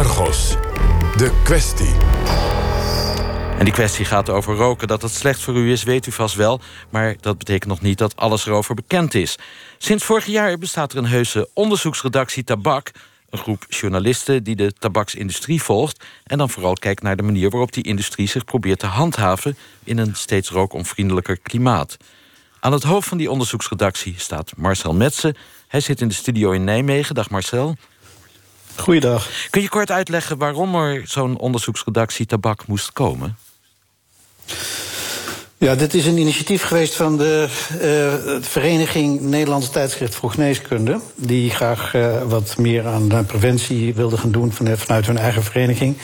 Argos. De kwestie. En die kwestie gaat over roken. Dat het slecht voor u is, weet u vast wel. Maar dat betekent nog niet dat alles erover bekend is. Sinds vorig jaar bestaat er een heuse onderzoeksredactie tabak. Een groep journalisten die de tabaksindustrie volgt... en dan vooral kijkt naar de manier waarop die industrie zich probeert te handhaven... in een steeds rookonvriendelijker klimaat. Aan het hoofd van die onderzoeksredactie staat Marcel Metsen. Hij zit in de studio in Nijmegen. Dag Marcel. Goeiedag. Kun je kort uitleggen waarom er zo'n onderzoeksredactie tabak moest komen? Ja, dit is een initiatief geweest van de uh, Vereniging Nederlandse Tijdschrift voor Geneeskunde. Die graag uh, wat meer aan preventie wilde gaan doen vanuit hun eigen vereniging.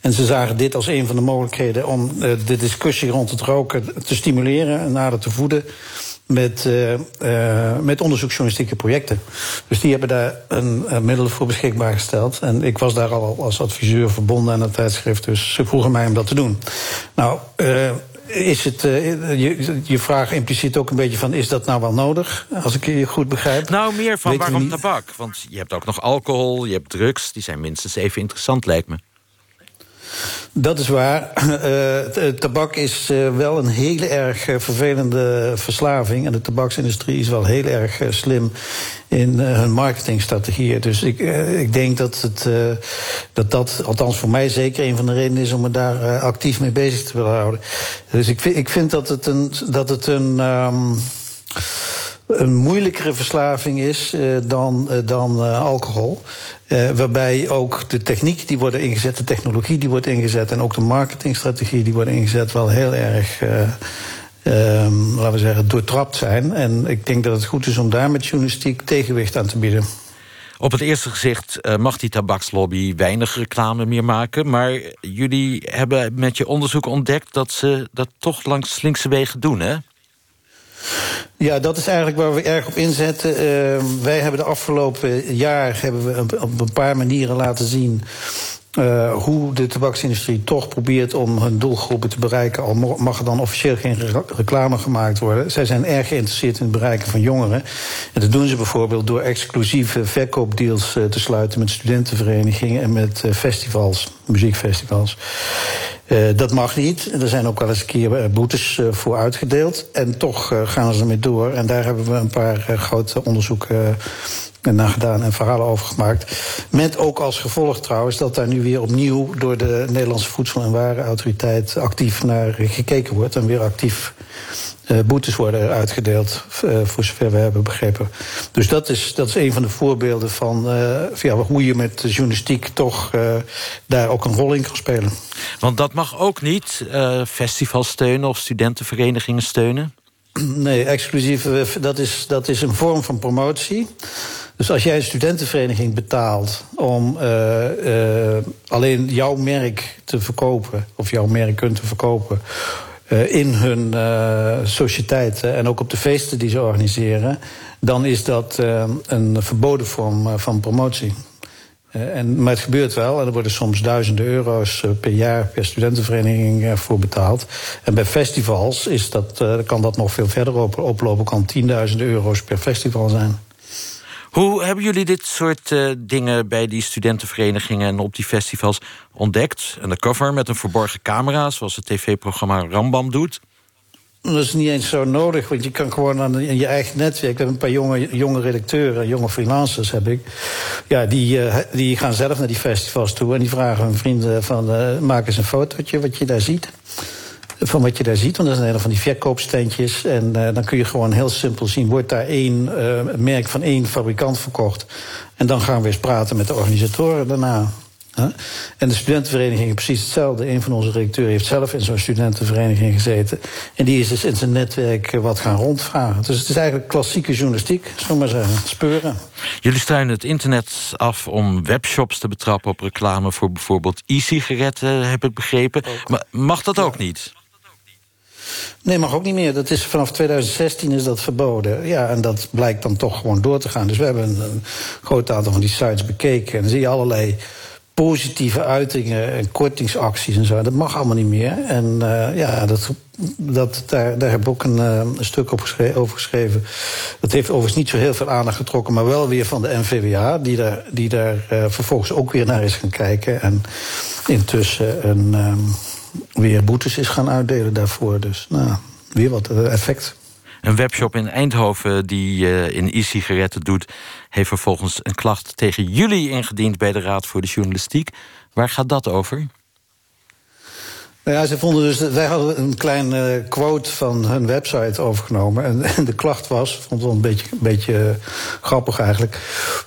En ze zagen dit als een van de mogelijkheden om uh, de discussie rond het roken te stimuleren en nader te voeden met, uh, met onderzoeksjournalistieke projecten. Dus die hebben daar een, een middel voor beschikbaar gesteld. En ik was daar al als adviseur verbonden aan het tijdschrift. Dus ze vroegen mij om dat te doen. Nou, uh, is het, uh, je, je vraag impliciet ook een beetje van... is dat nou wel nodig, als ik je goed begrijp? Nou, meer van waarom tabak? Want je hebt ook nog alcohol, je hebt drugs. Die zijn minstens even interessant, lijkt me. Dat is waar. Uh, tabak is uh, wel een hele erg vervelende verslaving. En de tabaksindustrie is wel heel erg slim in hun marketingstrategieën. Dus ik, ik denk dat, het, dat dat, althans voor mij zeker, een van de redenen is om me daar actief mee bezig te willen houden. Dus ik ik vind dat het een. Dat het een um, een moeilijkere verslaving is dan, dan alcohol. Waarbij ook de techniek die wordt ingezet, de technologie die wordt ingezet... en ook de marketingstrategie die wordt ingezet wel heel erg... Um, laten we zeggen, doortrapt zijn. En ik denk dat het goed is om daar met journalistiek tegenwicht aan te bieden. Op het eerste gezicht mag die tabakslobby weinig reclame meer maken... maar jullie hebben met je onderzoek ontdekt dat ze dat toch langs slinkse wegen doen, hè? Ja, dat is eigenlijk waar we erg op inzetten. Uh, wij hebben de afgelopen jaar hebben we op een paar manieren laten zien. Uh, hoe de tabaksindustrie toch probeert om hun doelgroepen te bereiken... al mag er dan officieel geen reclame gemaakt worden. Zij zijn erg geïnteresseerd in het bereiken van jongeren. En dat doen ze bijvoorbeeld door exclusieve verkoopdeals uh, te sluiten... met studentenverenigingen en met festivals, muziekfestivals. Uh, dat mag niet. Er zijn ook wel eens een keer boetes uh, voor uitgedeeld. En toch gaan ze ermee door. En daar hebben we een paar grote onderzoeken naar gedaan en verhalen over gemaakt. Met ook als gevolg trouwens dat daar nu weer opnieuw door de Nederlandse Voedsel- en Warenautoriteit actief naar gekeken wordt. En weer actief uh, boetes worden uitgedeeld, uh, voor zover we hebben begrepen. Dus dat is, dat is een van de voorbeelden van uh, ja, hoe je met de journalistiek toch daar ook een rol in kan spelen. Want dat mag ook niet, festivals steunen of studentenverenigingen steunen? Nee, exclusief, dat is, dat is een vorm van promotie. Dus als jij een studentenvereniging betaalt om uh, uh, alleen jouw merk te verkopen, of jouw merk kunt verkopen, uh, in hun sociëteiten en ook op de feesten die ze organiseren, dan is dat een verboden vorm van promotie. en, maar het gebeurt wel, en er worden soms duizenden euro's per jaar per studentenvereniging voor betaald. En bij festivals is dat, kan dat nog veel verder oplopen, kan tienduizenden euro's per festival zijn. Hoe hebben jullie dit soort uh, dingen bij die studentenverenigingen en op die festivals ontdekt? Een cover met een verborgen camera, zoals het tv-programma Rambam doet? Dat is niet eens zo nodig, want je kan gewoon aan in je eigen netwerk. We hebben een paar jonge, jonge redacteuren, jonge freelancers heb ik. Ja, die, uh, die gaan zelf naar die festivals toe en die vragen hun vrienden van uh, maak eens een fotootje wat je daar ziet van wat je daar ziet. Want dat zijn hele van die verkoopstandjes. En uh, dan kun je gewoon heel simpel zien... wordt daar één uh, merk van één fabrikant verkocht. En dan gaan we eens praten met de organisatoren daarna. Huh? En de studentenvereniging precies hetzelfde. Een van onze redacteuren heeft zelf in zo'n studentenvereniging gezeten. En die is dus in zijn netwerk eh, wat gaan rondvragen. Dus het is eigenlijk klassieke journalistiek, zullen maar zeggen. Speuren. Jullie struinen het internet af om webshops te betrappen op reclame... voor bijvoorbeeld e-sigaretten, heb ik begrepen. Ook. Maar mag dat ook niet? Nee, mag ook niet meer. Dat is, vanaf 2016 is dat verboden. Ja, en dat blijkt dan toch gewoon door te gaan. Dus we hebben een, groot aantal van die sites bekeken. En dan zie je allerlei positieve uitingen en kortingsacties en zo. Dat mag allemaal niet meer. En uh, ja, dat, dat, daar, daar heb ik ook een, uh, een stuk op geschreven, over geschreven. Dat heeft overigens niet zo heel veel aandacht getrokken, maar wel weer van de NVWA, die daar, die daar uh, vervolgens ook weer naar is gaan kijken. En intussen een, um, weer boetes is gaan uitdelen daarvoor. Dus nou, weer wat effect. Een webshop in Eindhoven die uh, in e-sigaretten doet... heeft vervolgens een klacht tegen jullie ingediend... bij de Raad voor de Journalistiek. Waar gaat dat over? Nou ja, ze vonden dus. Wij hadden een klein uh, quote van hun website overgenomen. En, de klacht was, vond het wel een beetje, beetje grappig eigenlijk.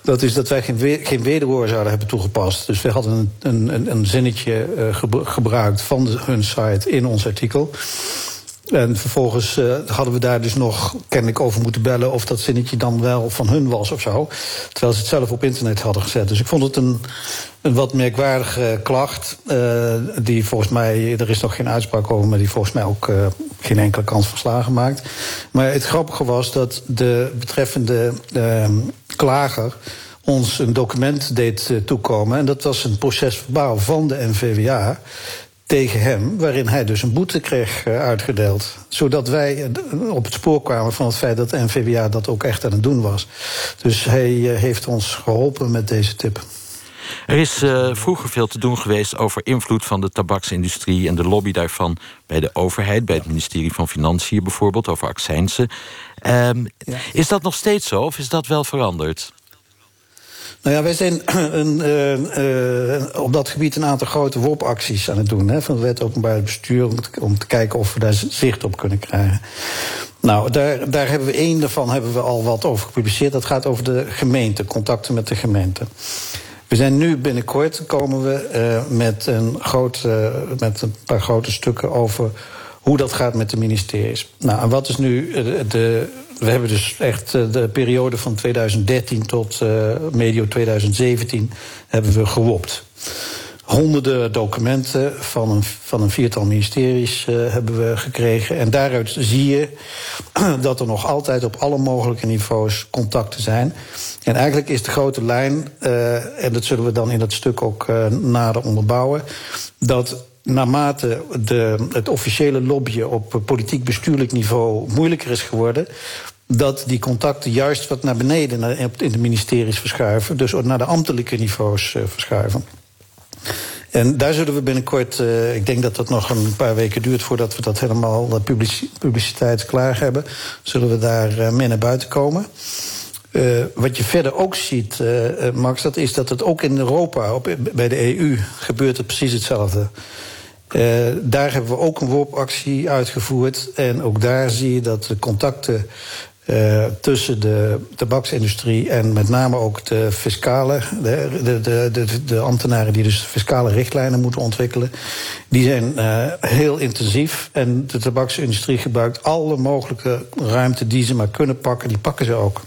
Dat is dat wij geen, we, geen wederwoorden zouden hebben toegepast. Dus wij hadden een, een, een zinnetje uh, gebruikt van hun site in ons artikel. En vervolgens uh, hadden we daar dus nog kennelijk over moeten bellen of dat zinnetje dan wel van hun was of zo. Terwijl ze het zelf op internet hadden gezet. Dus ik vond het een, een wat merkwaardige klacht. Uh, die volgens mij, er is nog geen uitspraak over, maar die volgens mij ook uh, geen enkele kans van slagen maakt. Maar het grappige was dat de betreffende klager ons een document deed toekomen. En dat was een procesverbaal van de NVWA tegen hem, waarin hij dus een boete kreeg uh, uitgedeeld. Zodat wij op het spoor kwamen van het feit dat de NVWA dat ook echt aan het doen was. Dus hij uh, heeft ons geholpen met deze tip. Er is uh, vroeger veel te doen geweest over invloed van de tabaksindustrie en de lobby daarvan bij de overheid, bij het ministerie van Financiën bijvoorbeeld, over accijnsen. Um, ja. Is dat nog steeds zo of is dat wel veranderd? Nou ja, wij zijn een, uh, uh, op dat gebied een aantal grote WOP-acties aan het doen. Hè, van de wet openbaar bestuur. Om te, kijken of we daar zicht op kunnen krijgen. Nou, daar, daar hebben we één daarvan hebben we al wat over gepubliceerd. Dat gaat over de gemeente, contacten met de gemeente. We zijn nu binnenkort komen we uh, met, een groot, met een paar grote stukken over hoe dat gaat met de ministeries. Nou, en wat is nu de we hebben dus echt eh, de periode van 2013 tot uh, medio 2017 hebben we gewopt. Honderden documenten van een, van een viertal ministeries uh, hebben we gekregen. En daaruit zie je dat er nog altijd op alle mogelijke niveaus contacten zijn. En eigenlijk is de grote lijn, en dat zullen we dan in dat stuk ook nader onderbouwen, dat naarmate de, het officiële lobbyen op politiek-bestuurlijk niveau moeilijker is geworden, dat die contacten juist wat naar beneden in de ministeries verschuiven. Dus naar de ambtelijke niveaus uh, verschuiven. En daar zullen we binnenkort, uh, ik denk dat dat nog een paar weken duurt voordat we dat helemaal publici publiciteit klaar hebben, zullen we daar uh, naar buiten komen. Wat je verder ook ziet, Max, dat is dat het ook in Europa, op, bij de EU, gebeurt het precies hetzelfde. Uh, daar hebben we ook een WOP-actie uitgevoerd. En ook daar zie je dat de contacten uh, tussen de tabaksindustrie en met name ook de fiscale, de, de, de, de, ambtenaren die dus fiscale richtlijnen moeten ontwikkelen, die zijn uh, heel intensief. En de tabaksindustrie gebruikt alle mogelijke ruimte die ze maar kunnen pakken, die pakken ze ook.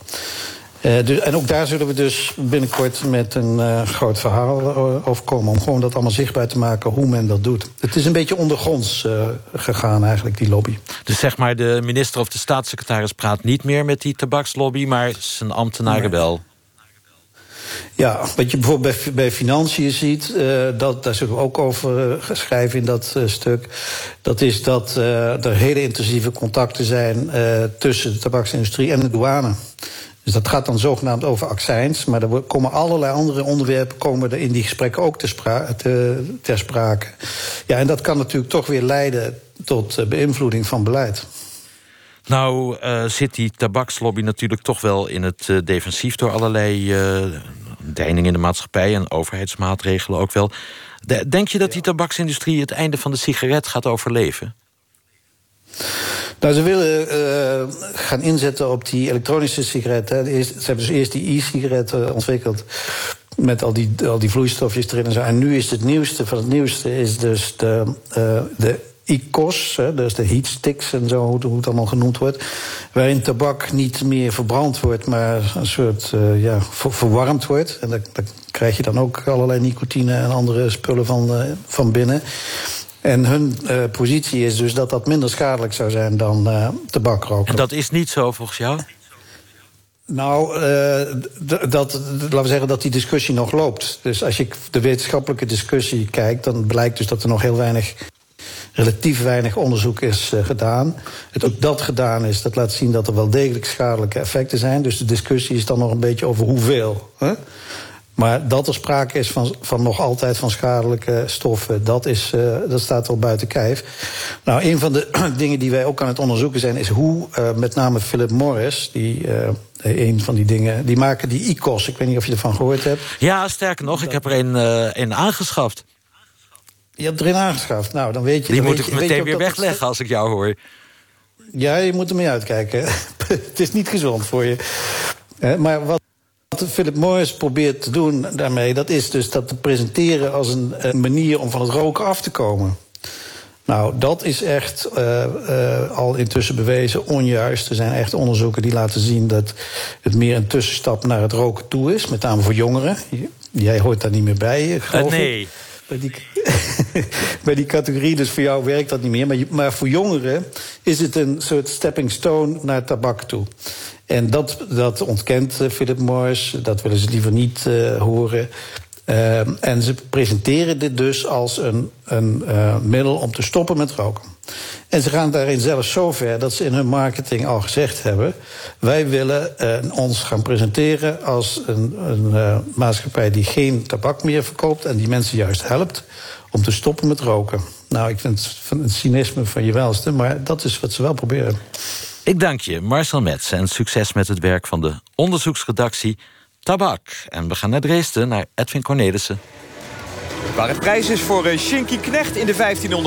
Uh, dus, en ook daar zullen we dus binnenkort met een uh, groot verhaal uh, over komen. Om gewoon dat allemaal zichtbaar te maken hoe men dat doet. Het is een beetje ondergronds gegaan eigenlijk, die lobby. Dus zeg maar, de minister of de staatssecretaris praat niet meer met die tabakslobby... maar zijn ambtenaren nee. wel. Ja, wat je bijvoorbeeld bij, bij financiën ziet, uh, dat, daar zullen we ook over uh, schrijven in dat uh, stuk. Dat is dat er hele intensieve contacten zijn tussen de tabaksindustrie en de douane. Dus dat gaat dan zogenaamd over accijns. Maar er komen allerlei andere onderwerpen komen er in die gesprekken ook te spra te, ter sprake. Ja, en dat kan natuurlijk toch weer leiden tot beïnvloeding van beleid. Nou uh, zit die tabakslobby natuurlijk toch wel in het uh, defensief... door allerlei uh, deiningen in de maatschappij en overheidsmaatregelen ook wel. De, denk je dat die tabaksindustrie het einde van de sigaret gaat overleven? Nou, ze willen uh, gaan inzetten op die elektronische sigaretten. Ze hebben dus eerst die e-sigaretten ontwikkeld. Met al die, al die vloeistofjes erin en zo. En nu is het nieuwste van het nieuwste is dus de, uh, de ICOS, dus de heatsticks en zo, hoe het allemaal genoemd wordt. Waarin tabak niet meer verbrand wordt, maar een soort ja, ver verwarmd wordt. En daar, daar, krijg je dan ook allerlei nicotine en andere spullen van, uh, van binnen. En hun uh, positie is dus dat dat minder schadelijk zou zijn dan uh, tabakroken. En dat is niet zo volgens jou? Nou, uh, dat, laten we zeggen dat die discussie nog loopt. Dus als je de wetenschappelijke discussie kijkt, dan blijkt dus dat er nog heel weinig, relatief weinig onderzoek is uh, gedaan. Het ook dat gedaan is, dat laat zien dat er wel degelijk schadelijke effecten zijn. Dus de discussie is dan nog een beetje over hoeveel. Hè? Maar dat er sprake is van, van nog altijd van schadelijke stoffen, dat, is, uh, dat staat al buiten kijf. Nou, een van de dingen die wij ook aan het onderzoeken zijn, is hoe uh, met name Philip Morris, die uh, een van die dingen, die maken die ICOS. Ik weet niet of je ervan gehoord hebt. Ja, sterker nog, ik heb er een, een aangeschaft. Je hebt er een aangeschaft. Nou, dan weet je. Die moet ik je, meteen weer wegleggen als ik jou hoor. Ja, je moet ermee uitkijken. het is niet gezond voor je. Maar wat wat Philip Morris probeert te doen daarmee, dat is dus dat te presenteren als een, een manier om van het roken af te komen. Nou, dat is echt uh, uh, al intussen bewezen onjuist. Er zijn echt onderzoeken die laten zien dat het meer een tussenstap naar het roken toe is. Met name voor jongeren. Jij hoort daar niet meer bij, geloof uh, nee. ik. Bij die, bij die categorie, dus voor jou werkt dat niet meer. Maar, maar voor jongeren is het een soort stepping stone naar tabak toe. En dat, dat ontkent uh, Philip Morris. Dat willen ze liever niet uh, horen. Uh, en ze presenteren dit dus als een, een middel om te stoppen met roken. En ze gaan daarin zelfs zo ver dat ze in hun marketing al gezegd hebben: wij willen ons gaan presenteren als een, een maatschappij die geen tabak meer verkoopt en die mensen juist helpt om te stoppen met roken. Nou, ik vind het van het cynisme van je welste, maar dat is wat ze wel proberen. Ik dank je, Marcel Metz, en succes met het werk van de onderzoeksredactie Tabak. En we gaan naar Dresden, naar Edwin Cornelissen. Waar het prijs is voor Shinky Knecht in de 1500